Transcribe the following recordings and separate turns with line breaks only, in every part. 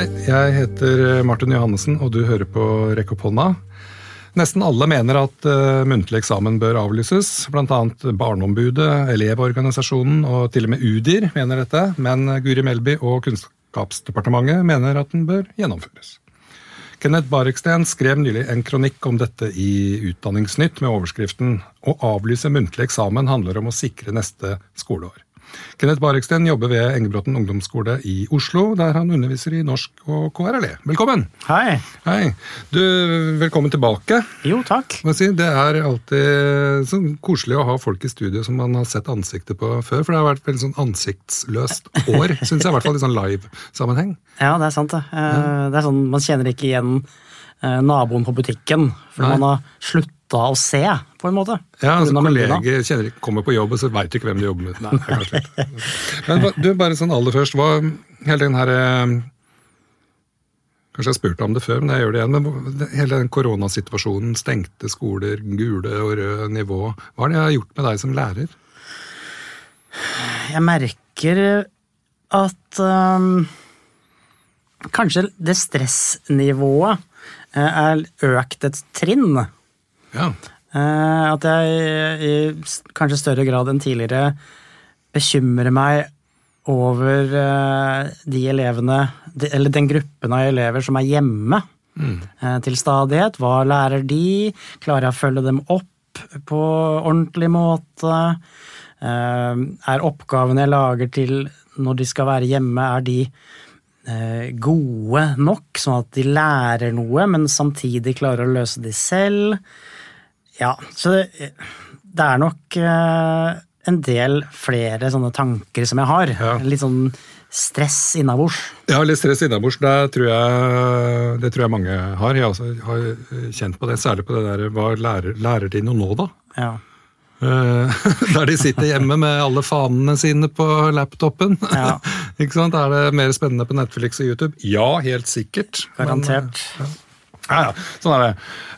Hei, jeg heter Martin Johannessen, og du hører på Rekk opp hånda. Nesten alle mener at uh, muntlig eksamen bør avlyses. Annet Barneombudet, Elevorganisasjonen og til og med UDIR mener dette. Men Guri Melby og Kunnskapsdepartementet mener at den bør gjennomføres. Kenneth Bareksten skrev nylig en kronikk om dette i Utdanningsnytt med overskriften 'Å avlyse muntlig eksamen handler om å sikre neste skoleår'. Kenneth Bareksten jobber ved Engebråten ungdomsskole i Oslo, der han underviser i norsk og KRLE. Velkommen!
Hei.
Hei. Du, velkommen tilbake.
Jo, takk.
Det er alltid så koselig å ha folk i studio som man har sett ansiktet på før, for det har vært veldig sånn ansiktsløst år, syns jeg, i hvert fall i sånn live-sammenheng.
Ja, det er sant, det. Det er sånn, Man kjenner ikke igjen eh, naboen på butikken, for Nei. man har sluttet slutta å se, på en måte.
Ja, altså Kolleger kjenner, kommer på jobb, og så veit du ikke hvem du jobber med. Nei, kanskje Men du, bare sånn aller først, hva hele den her eh, Kanskje jeg har spurt om det før, men jeg gjør det igjen. men Hele den koronasituasjonen, stengte skoler, gule og røde nivå. Hva har det gjort med deg som lærer?
Jeg merker at um, kanskje det stressnivået eh, er økt et trinn.
Ja.
Eh, at jeg i kanskje større grad enn tidligere bekymrer meg over eh, de elevene, eller den gruppen av elever som er hjemme mm. Eh, til stadighet. Hva lærer de? Klarer jeg å følge dem opp på ordentlig måte? Er oppgavene jeg lager til når de skal være hjemme, er de gode nok, sånn at de lærer noe, men samtidig klarer å løse de selv? Ja, så det, det er nok eh, en del flere sånne tanker som jeg har. Ja. Litt sånn stress innabords.
Ja, litt stress innabords. Det, tror jeg, det tror jeg mange har. Jeg også har kjent på det. Særlig på det der Hva lærer, lærer de noe nå, da?
Ja.
Uh, der de sitter hjemme med alle fanene sine på laptopen. Ja. ikke sant? Er det mer spennende på Netflix og YouTube? Ja, helt sikkert.
Garantert.
Men, ja. ja, ja. Sånn er det.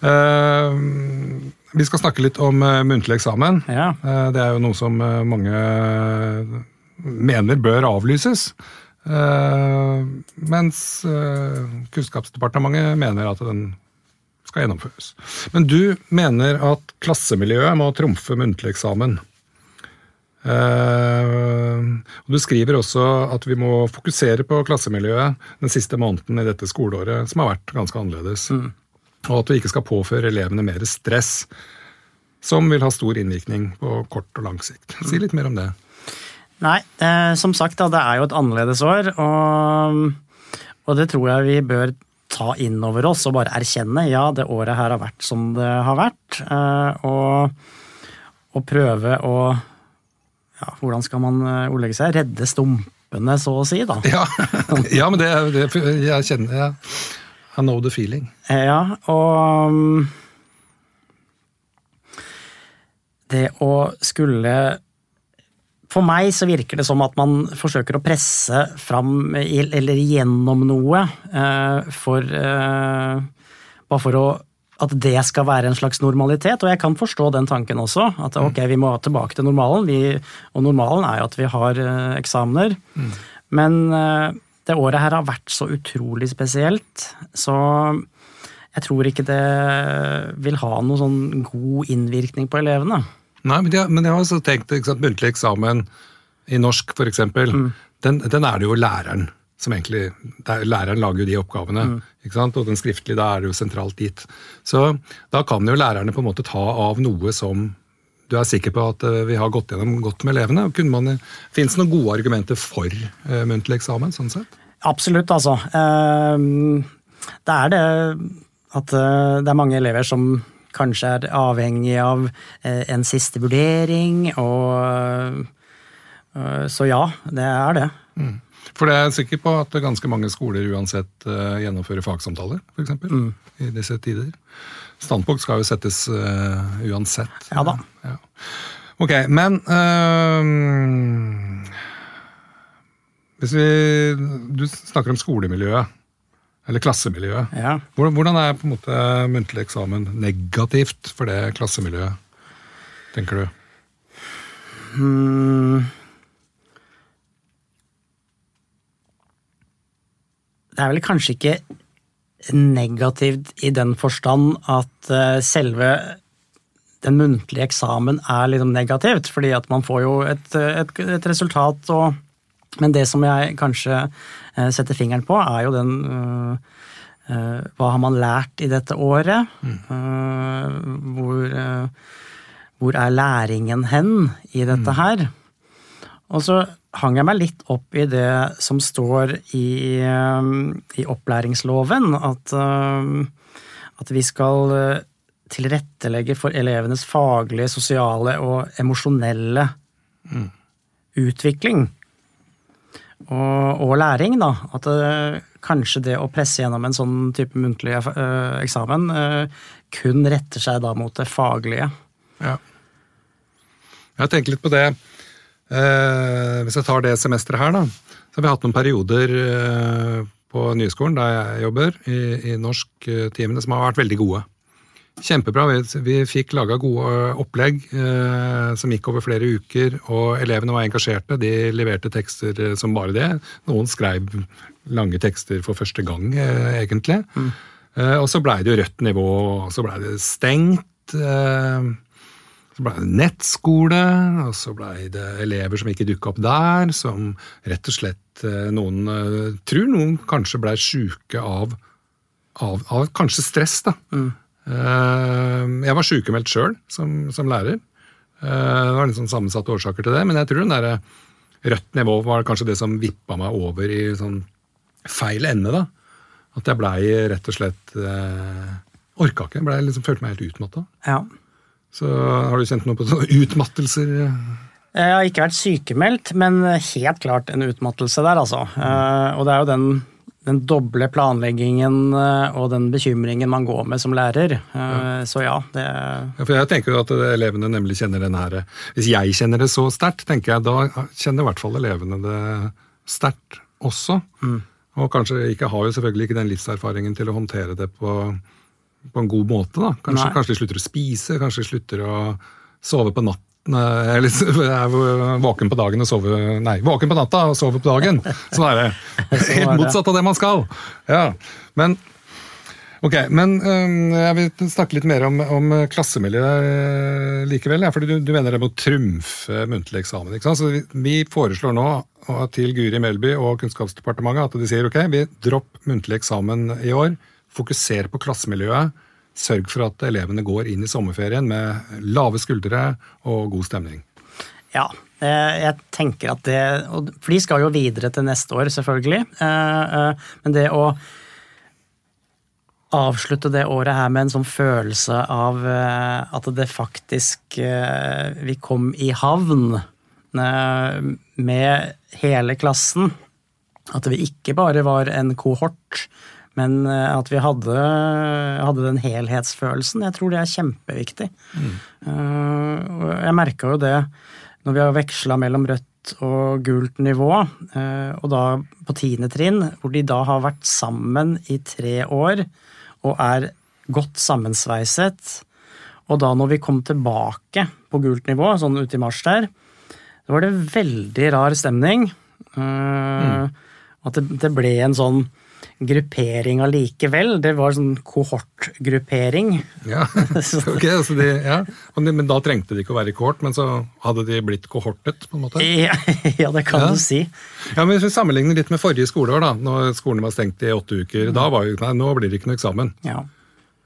Uh, vi skal snakke litt om uh, muntlig eksamen.
Ja.
Uh, det er jo noe som uh, mange mener bør avlyses. mens Kunnskapsdepartementet mener at den skal gjennomføres. Men du mener at klassemiljøet må trumfe muntlig eksamen. du skriver også at vi må fokusere på klassemiljøet den siste måneden i dette skoleåret, som har vært ganske annerledes. Mm og at vi ikke skal påføre elevene mer stress, som vil ha stor innvirkning på kort og lang sikt. Si litt mer om det.
Nei, eh, som sagt, da, det er jo et annerledes år, og, og det tror jeg vi bør ta inn over oss og bare erkjenne ja, det året her har vært som det har vært. Eh, og, og prøve å ja, Hvordan skal man eh, ordlegge seg? Redde stumpene, så å si, da.
Ja, ja men det, det jeg kjenner jeg i know the feeling.
Ja, og um, Det å skulle For meg så virker det som at man forsøker å presse fram eller gjennom noe eh, for eh, Bare for å at det skal være en slags normalitet, og jeg kan forstå den tanken også. At ok, vi må tilbake til normalen, vi, og normalen er jo at vi har eh, eksamener. Mm. Men det året her har vært så utrolig spesielt, så jeg tror ikke det vil ha noen sånn god innvirkning på elevene.
Nei, men jeg, men jeg har også tenkt at muntlig eksamen i norsk, f.eks., mm. den, den er det jo læreren som egentlig er, Læreren lager jo de oppgavene, mm. ikke sant? og den skriftlige, da er det jo sentralt dit. Så da kan jo lærerne på en måte ta av noe som du er sikker på at eh, vi har gått gjennom godt med elevene? Fins det noen gode argumenter for uh, muntlig eksamen? sånn sett?
Absolutt, altså. Uh, det er det at det er mange elever som kanskje er avhengig av en siste vurdering, og Så ja, det er det.
Mm. For det er jeg sikker på at ganske mange skoler uansett gjennomfører fagsamtaler, f.eks. Mm. i disse tider. Standpunkt skal jo settes uh, uansett.
Ja da.
Ja. Ok, men uh, Hvis vi Du snakker om skolemiljøet. Eller klassemiljøet.
Ja.
Hvordan er på en måte muntlig eksamen negativt for det klassemiljøet, tenker du?
Hmm. det er vel kanskje ikke negativt i den forstand at eh, selve den muntlige eksamen er liksom negativt, fordi at man får jo et, et, et resultat og Men det som jeg kanskje eh, setter fingeren på, er jo den uh, Hva har man lært i dette året? Mm. Hvor, hvor, er læringen hen i dette mm. her? Og så hang jeg meg litt opp i det som står i, i opplæringsloven, at, at vi skal tilrettelegge for elevenes faglige, sosiale og emosjonelle mm. utvikling. Og, og, læring, da. At det, kanskje det å presse gjennom en sånn type muntlig uh, eksamen kun retter seg da mot det faglige.
Ja. Jeg tenker litt på det. Uh, hvis jeg tar det semesteret her, da. Så har vi hatt noen perioder på Nyskolen, der jeg jobber, i, i norsktimene, som har vært veldig gode. Kjempebra. Vi, vi fikk laga gode eh, opplegg eh, som gikk over flere uker, og elevene var engasjerte. De leverte tekster eh, som bare det. Noen skrev lange tekster for første gang, eh, egentlig. Mm. Eh, og så blei det jo rødt nivå, og så blei det stengt. Eh, så blei det nettskole, og så blei det elever som ikke dukka opp der, som rett og slett noen tror noen kanskje blei sjuke av, av, av, kanskje stress, da. Mm. Eh, jeg var sykemeldt sjøl som, som, lærer. Eh, det var liksom sammensatte årsaker til det, men jeg tror den der rødt nivå var kanskje det som vippa meg over i sånn feil ende. da. At jeg blei rett og slett eh, Orka ikke. Jeg liksom, følte meg helt utmatta.
Ja.
Så har du kjent noe på sånne utmattelser?
Jeg har ikke vært sykemeldt, men helt klart en utmattelse der, altså. Mm. Og det er jo den den doble planleggingen eh, og den bekymringen man går med som lærer. Eh. Så ja, det
ja, For Jeg tenker jo at elevene nemlig kjenner den her Hvis jeg kjenner det så sterkt, tenker jeg da kjenner i hvert fall elevene det sterkt også. Mm. Og kanskje ikke har jo selvfølgelig ikke den livserfaringen til å håndtere det på, på en god måte. da. Kanskje, kanskje de slutter å spise, kanskje de slutter å sove på natt Eller er, våken på dagen og sover Nei, våken på natta og sover på dagen. Sånn er det. Helt motsatt av det man skal. Ja, Men ok, men jeg vil snakke litt mer om, om klassemiljøet øh, likevel. Ja, for du, du, mener det må trumfe muntlig eksamen. ikke sant? Så vi, vi foreslår nå til Guri Melby og Kunnskapsdepartementet at de sier ok, vi dropp muntlig eksamen i år. Fokuser på klassemiljøet Sørg for at elevene går inn i sommerferien med lave skuldre og god stemning.
Ja, eh, jeg tenker at det For de skal jo videre til neste år, selvfølgelig. Eh, eh, men det å avslutte det året her med en sånn følelse av at det faktisk Vi kom i havn med hele klassen. At vi ikke bare var en kohort men eh, at vi hadde, hadde, den helhetsfølelsen, jeg tror det er kjempeviktig. Mm. Uh, jeg merka jo det når vi har veksla mellom rødt og gult nivå, uh, og da på tiende trinn, hvor de da har vært sammen i tre år og er godt sammensveiset. Og da når vi kom tilbake på gult nivå, sånn ute i mars der, da var det veldig rar stemning. Mm. At det, det ble en sånn gruppering allikevel. Det var sånn kohortgruppering.
Ja, ok, altså de, ja. Men da trengte de ikke å være i kohort, men så hadde de blitt kohortet? på en måte?
Ja, ja det kan ja. du si.
Ja, men Hvis vi sammenligner litt med forrige skoleår, da, når skolene var stengt i åtte uker, mm. da var jo, nei, nå blir det ikke noe eksamen.
Ja.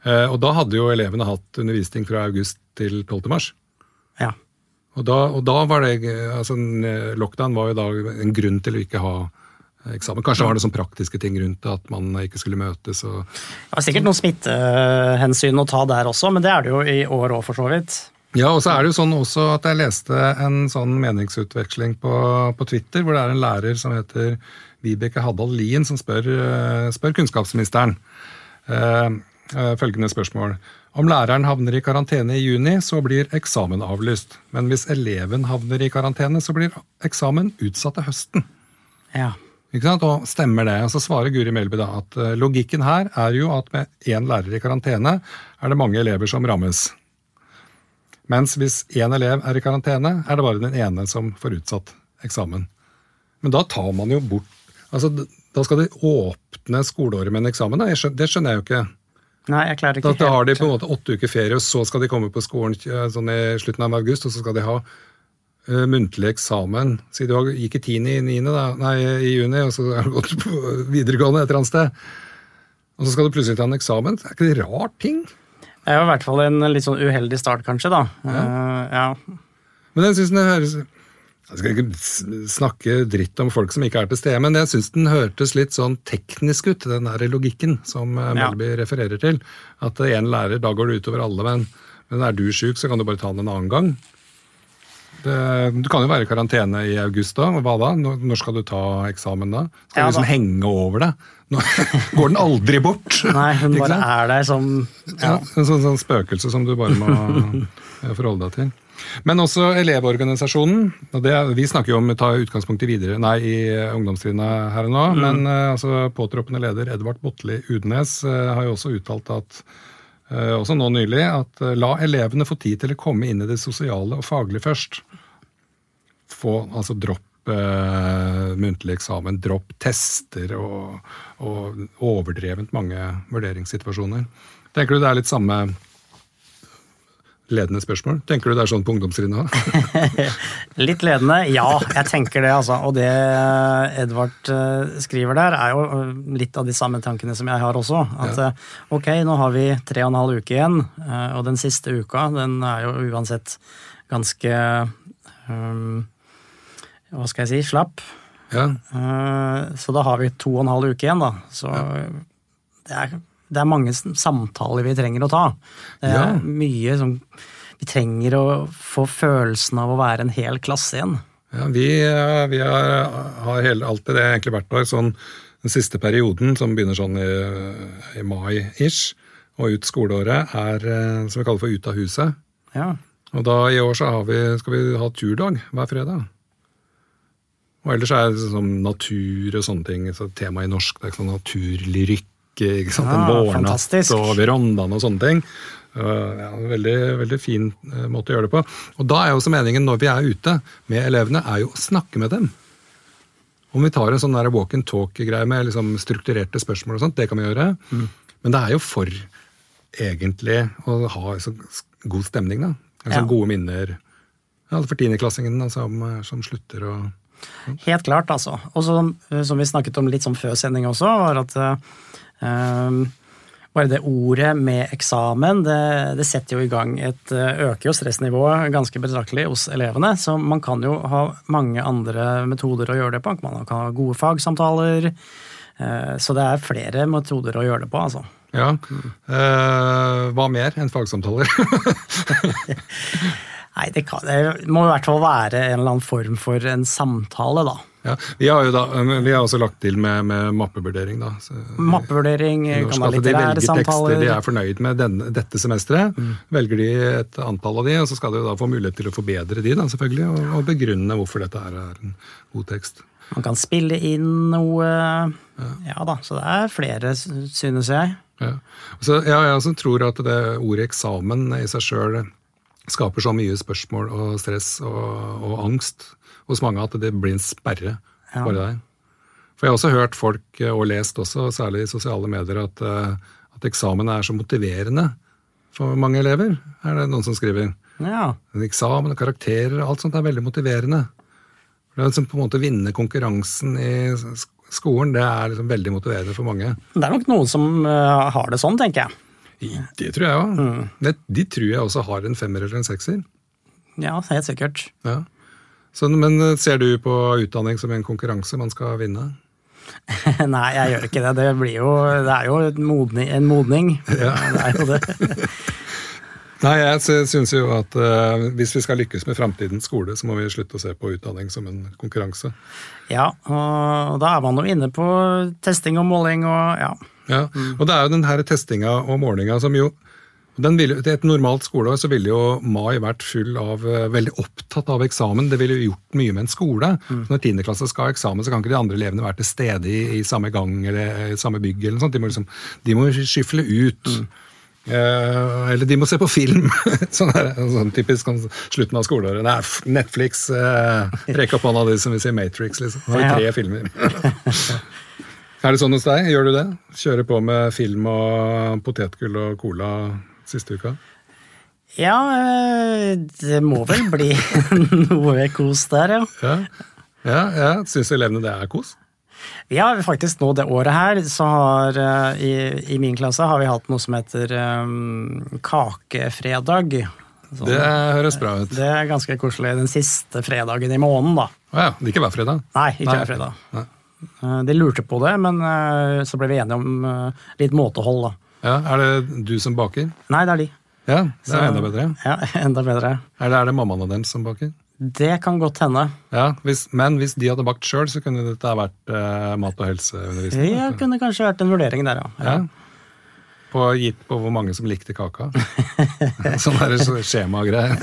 Eh, og da hadde jo elevene hatt undervisning fra august til 12. mars.
Ja.
Og da, og da var det, altså Lockdown var jo da en grunn til å ikke ha eksamen. Kanskje var det sånn praktiske ting rundt det, at man ikke skulle møtes. Og,
det var sikkert noen smittehensyn å ta der også, men det er det jo i år òg, for så vidt.
Ja, og så er det jo sånn også at jeg leste en sånn meningsutveksling på, på Twitter, hvor det er en lærer som heter Vibeke Haddal Lien, som spør, eh, spør kunnskapsministeren eh, eh, følgende spørsmål. Om læreren havner i karantene i juni, så blir eksamen avlyst. Men hvis eleven havner i karantene, så blir eksamen utsatt til høsten.
Ja.
Ikke sant? Og stemmer det. Og så svarer Guri Melby da at eh, logikken her er jo at med én lærer i karantene, er det mange elever som rammes. Mens hvis én elev er i karantene, er det bare den ene som får utsatt eksamen. Men da tar man jo bort altså da skal de åpne skoleåret med en eksamen? Da? Skjønner, det skjønner jeg jo ikke.
Nei, jeg klarer ikke
Da, da har de på en måte åtte uker ferie, og så skal de komme på skolen eh, sånn i slutten av august, og så skal de ha eh, muntlig eksamen. Si du gikk i tiende i niende, da, nei, i juni, og så har du gått på videregående et eller annet sted. Og så skal du plutselig ta en eksamen. Det Er ikke det rar ting?
Det er jo i hvert fall en litt sånn uheldig start, kanskje, da. Eh, ja.
Men jeg synes den høres Jeg skal ikke snakke dritt om folk som ikke er til stede, men jeg syns den hørtes litt sånn teknisk ut, den der logikken som Melby
Ja.
Refererer til. At én lærer, da går det utover alle, men, men er du sjuk, så kan du bare ta den en annen gang. Det, du kan jo være i karantene i august da, hva da? Når, skal du ta eksamen da? Skal
Ja,
du liksom
da-
henge over det? Nå, går den aldri bort?
Nei, hun bare er der som
Ja, en sånn, sånn spøkelse som du bare må eh, forholde deg til. Men også Elevorganisasjonen. og det, Vi snakker jo om å ta utgangspunkt i videre, nei, i eh, ungdomstrinnet her og nå. Men eh, altså, påtroppende leder Edvard Botli Udnes eh, har jo også uttalt at eh, også nå nylig at eh, la elevene få tid til å komme inn i det sosiale og faglige først. Få altså dropp eh, muntlig eksamen, dropp tester og, og overdrevent mange vurderingssituasjoner. Tenker du det er litt samme ledende spørsmål? Tenker du det er sånn på ungdomstrinnet òg?
Litt ledende, ja. Jeg tenker det, altså. Og det Edvard eh, skriver der, er jo eh, litt av de samme tankene som jeg har også. At
Ja.
eh, ok, nå har vi tre og en halv uke igjen, eh, og den siste uka den er jo uansett ganske um, Hva skal jeg si? Slapp.
Ja.
Eh, Så da har vi to og en halv uke igjen, da. Så det, er, det er mange samtaler vi trenger å ta. Det er
Ja.
mye som Vi trenger å få følelsen av å være en hel klasse igjen.
Ja, vi eh, vi har, har hele, alltid det egentlig hvert år, sånn den siste perioden, som begynner sånn i, i mai-ish, og ut skoleåret, er eh, som vi kaller for Ut av huset.
Ja.
Og da i år så har vi, skal vi ha turdag hver fredag. Og ellers er det sånn natur og sånne ting, så tema i norsk, det er sånn naturlyrikk, ikke sant, en
Ah,
vårnatt og verandaen og sånne ting. Ja, veldig, veldig fin eh, måte å gjøre det på. Og da er jo også meningen når vi er ute med elevene, er jo å snakke med dem. Om vi tar en sånn der walk and talk-greie med liksom strukturerte spørsmål og sånt, det kan vi gjøre.
Mm.
Men det er jo for egentlig å ha så god stemning, da. Altså,
Ja.
Gode minner. Ja, for tiendeklassingen altså, som, som slutter å
Helt klart, altså. Og som, som vi snakket om litt sånn før sending også, var at eh, bare det ordet med eksamen, det, det setter jo i gang et eh, Øker jo stressnivået ganske betraktelig hos elevene. Så man kan jo ha mange andre metoder å gjøre det på. Man kan ha gode fagsamtaler. eh, Så det er flere metoder å gjøre det på, altså.
Ja. Eh, hva mer enn fagsamtaler?
Nei, det, kan, det må i hvert fall være en eller annen form for en samtale, da.
ja, vi har jo da, vi har også lagt til med, med mappevurdering, da. Så,
Mappevurdering,
Norsk,
kan
at de velger tekster de er fornøyd med denne, dette semesteret.
Mm.
Velger de et antall av de, og så skal de jo da få mulighet til å forbedre de, da, selvfølgelig, og, og begrunne hvorfor dette er en god tekst.
Man kan spille inn noe Ja da, så det er flere, synes jeg.
Ja. Så, ja, jeg også tror at det ordet eksamen i seg sjøl skaper så mye spørsmål og stress og, og angst hos mange at det blir en sperre
Ja.
bare der. For jeg har også hørt folk, eh, og lest også, særlig i sosiale medier, at, eh, at eksamen er så motiverende for mange elever. Er det noen som skriver?
Ja,
En eksamen og karakterer, og alt sånt er veldig motiverende. Det er liksom på en måte Vinne konkurransen i skolen, det er liksom veldig motiverende for mange.
Det er nok noen som eh, har det sånn, tenker jeg.
Det tror jeg òg. De tror jeg også har en femmer eller en sekser.
Ja, helt sikkert.
Ja. Så, men eh, ser du på utdanning som en konkurranse man skal vinne?
Nei, jeg gjør ikke det. Det, blir jo, det er jo modning, en modning. Det er jo det.
Nei, jeg sy- syns jo at uh, hvis vi skal lykkes med framtidens skole, så må vi slutte å se på utdanning som en konkurranse.
Ja, og da er man jo inne på testing og måling og ja.
Ja, Og det er jo den her testinga og målinga som jo den ville, Til et normalt skoleår så ville jo mai vært full av eh, veldig opptatt av eksamen. Det ville jo gjort mye med en skole. Mm. Når tiendeklasse skal ha eksamen, så kan ikke de andre elevene være til stede i, i samme gang eller i samme bygg. eller noe sånt. De må, liksom, de må skyfle ut. Eh, eller de må se på film. sånn, der, sånn typisk sånn, slutten av skoleåret. Nei, er Netflix, eh, rekk opp hånda de som vil si Matrix, liksom. Har vi tre filmer. Er det sånn hos deg? Gjør du det? Kjører på med film og potetgull og cola siste uka?
Ja, eh, det må vel bli noe kos der, ja.
Ja, ja, ja. Syns elevene det er kos?
Vi har faktisk nå det året her, så har eh, i, i min klasse har vi hatt noe som heter um, kakefredag. Sånn,
Det høres bra ut.
det er ganske koselig. Den siste fredagen i måneden, da.
Å ja, det er ikke hver fredag?
Nei, ikke
Nei.
hver fredag.
Nei.
Eh, De lurte på det, men eh, så ble vi enige om eh, litt måtehold, da.
Ja, Er det du som baker?
Nei, det er de.
Ja, det er
Så-
enda bedre.
Ja, enda bedre.
Er det, er det mammaen og dem som baker?
Det kan godt hende.
Ja, hvis, Men hvis de hadde bakt sjøl, så kunne dette vært eh, mat- og helseundervisning?
Det kunne kanskje vært en vurdering der, ja.
Ja. På, gitt på hvor mange som likte kaka. sånn skjemagreie.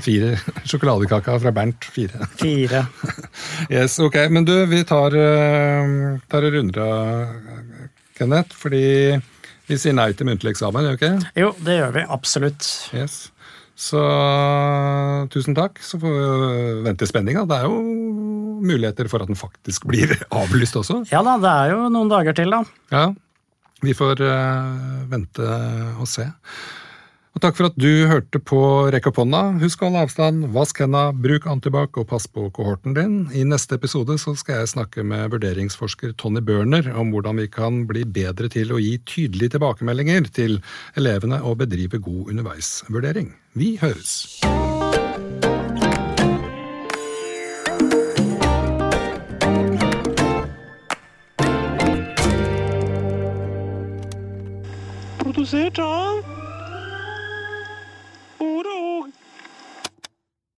Fire sjokoladekaka fra Bernt. Fire.
Fire.
Yes, ok. Men du, vi tar, eh, tar og runder av, Kenneth. Fordi vi sier nei til muntlig eksamen, gjør vi ikke?
Jo, det gjør vi. Absolutt.
Yes. Så tusen takk. Så får vi vente i spenning. Da. Det er jo muligheter for at den faktisk blir avlyst også.
Ja da, det er jo noen dager til, da.
Ja, vi får uh, vente og se. Takk for at du hørte på Rekk opp hånda. Husk å holde avstand, vask henda, bruk antibac og pass på kohorten din. I neste episode så skal jeg snakke med vurderingsforsker Tony Børner om hvordan vi kan bli bedre til å gi tydelige tilbakemeldinger til elevene og bedrive god underveisvurdering. Vi høres!
Produsert av